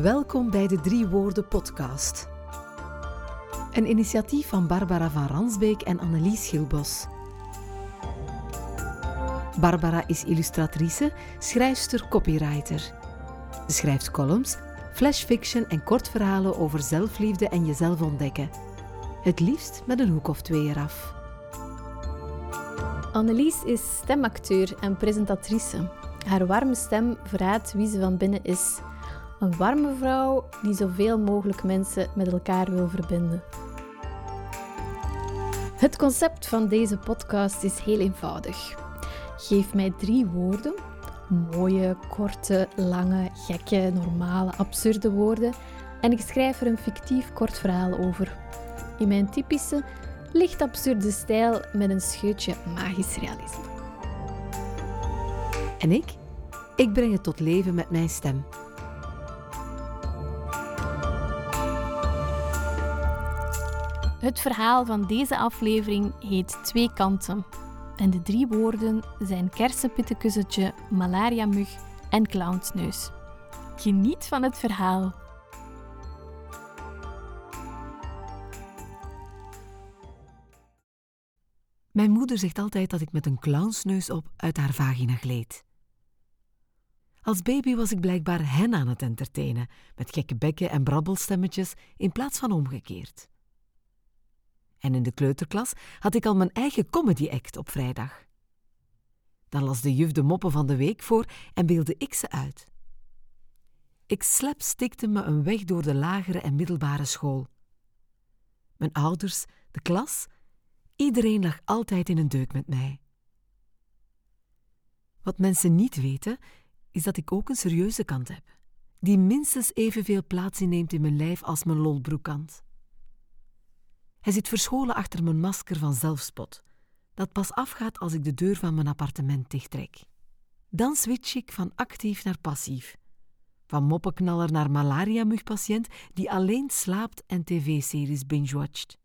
Welkom bij de Drie Woorden podcast. Een initiatief van Barbara van Ransbeek en Annelies Schilbos. Barbara is illustratrice, schrijfster, copywriter. Ze schrijft columns, flashfiction en kortverhalen over zelfliefde en jezelf ontdekken. Het liefst met een hoek of twee eraf. Annelies is stemacteur en presentatrice. Haar warme stem verraadt wie ze van binnen is. Een warme vrouw die zoveel mogelijk mensen met elkaar wil verbinden. Het concept van deze podcast is heel eenvoudig. Geef mij drie woorden, mooie, korte, lange, gekke, normale, absurde woorden, en ik schrijf er een fictief kort verhaal over. In mijn typische, licht absurde stijl met een scheutje magisch realisme. En ik? Ik breng het tot leven met mijn stem. Het verhaal van deze aflevering heet Twee kanten. En de drie woorden zijn kersenpittenkussentje, malaria-mug en clownsneus. Geniet van het verhaal. Mijn moeder zegt altijd dat ik met een clownsneus op uit haar vagina gleed. Als baby was ik blijkbaar hen aan het entertainen, met gekke bekken en brabbelstemmetjes in plaats van omgekeerd. En in de kleuterklas had ik al mijn eigen comedy act op vrijdag. Dan las de juf de moppen van de week voor en beelde ik ze uit. Ik slapstikte me een weg door de lagere en middelbare school. Mijn ouders, de klas, iedereen lag altijd in een deuk met mij. Wat mensen niet weten, is dat ik ook een serieuze kant heb, die minstens evenveel plaats inneemt in mijn lijf als mijn lolbroekkant. Hij zit verscholen achter mijn masker van zelfspot, dat pas afgaat als ik de deur van mijn appartement dichttrek. Dan switch ik van actief naar passief. Van moppenknaller naar malaria-mugpatiënt die alleen slaapt en tv-series binge-watcht.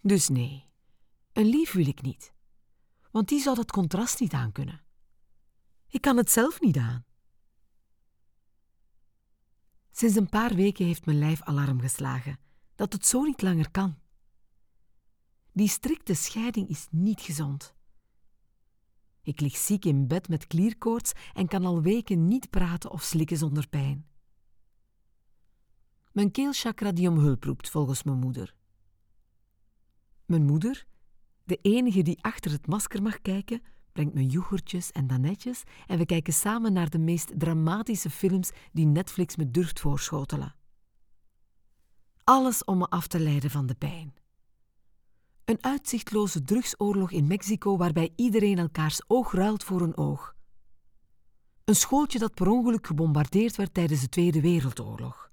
Dus nee, een lief wil ik niet, want die zou dat contrast niet aankunnen. Ik kan het zelf niet aan. Sinds een paar weken heeft mijn lijf alarm geslagen dat het zo niet langer kan. Die strikte scheiding is niet gezond. Ik lig ziek in bed met klierkoorts en kan al weken niet praten of slikken zonder pijn. Mijn keelchakra die om hulp roept, volgens mijn moeder. Mijn moeder, de enige die achter het masker mag kijken, brengt me yoghurtjes en danetjes en we kijken samen naar de meest dramatische films die Netflix me durft voorschotelen. Alles om me af te leiden van de pijn. Een uitzichtloze drugsoorlog in Mexico waarbij iedereen elkaars oog ruilt voor een oog. Een schooltje dat per ongeluk gebombardeerd werd tijdens de Tweede Wereldoorlog.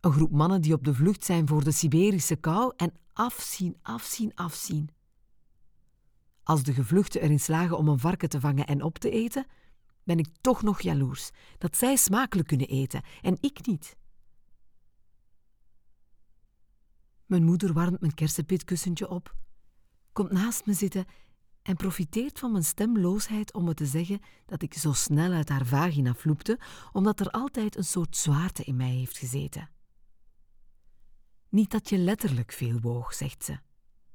Een groep mannen die op de vlucht zijn voor de Siberische kou en afzien, afzien, afzien. Als de gevluchten erin slagen om een varken te vangen en op te eten, ben ik toch nog jaloers dat zij smakelijk kunnen eten en ik niet. Mijn moeder warmt mijn kersenpitkussentje op, komt naast me zitten en profiteert van mijn stemloosheid om me te zeggen dat ik zo snel uit haar vagina vloepte, omdat er altijd een soort zwaarte in mij heeft gezeten. Niet dat je letterlijk veel woog, zegt ze.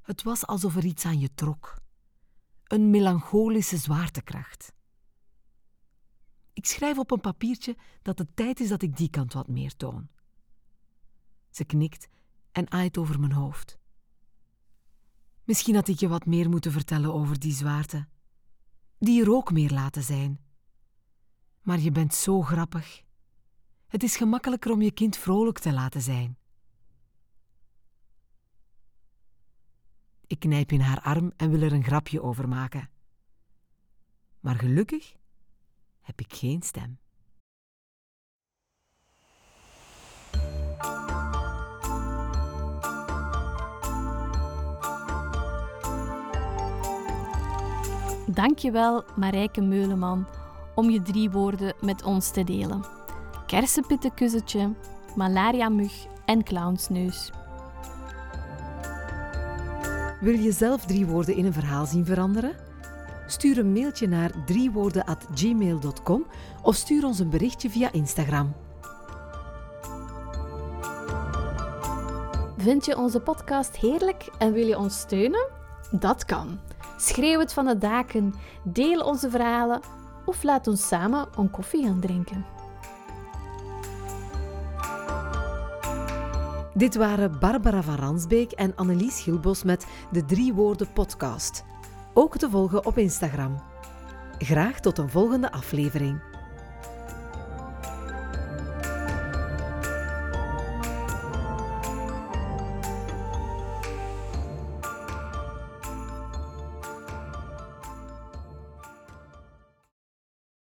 Het was alsof er iets aan je trok. Een melancholische zwaartekracht. Ik schrijf op een papiertje dat het tijd is dat ik die kant wat meer toon. Ze knikt en aait over mijn hoofd. Misschien had ik je wat meer moeten vertellen over die zwaarte. Die er ook meer laten zijn. Maar je bent zo grappig. Het is gemakkelijker om je kind vrolijk te laten zijn. Ik knijp in haar arm en wil er een grapje over maken. Maar gelukkig heb ik geen stem. Dankjewel Marijke Meuleman om je drie woorden met ons te delen. Kersenpittenkussetje, malaria-mug en clownsneus. Wil je zelf drie woorden in een verhaal zien veranderen? Stuur een mailtje naar driewoorden@gmail.com of stuur ons een berichtje via Instagram. Vind je onze podcast heerlijk en wil je ons steunen? Dat kan. Schreeuw het van de daken, deel onze verhalen of laat ons samen een koffie gaan drinken. Dit waren Barbara van Ransbeek en Annelies Gilbos met de Drie Woorden podcast. Ook te volgen op Instagram. Graag tot een volgende aflevering.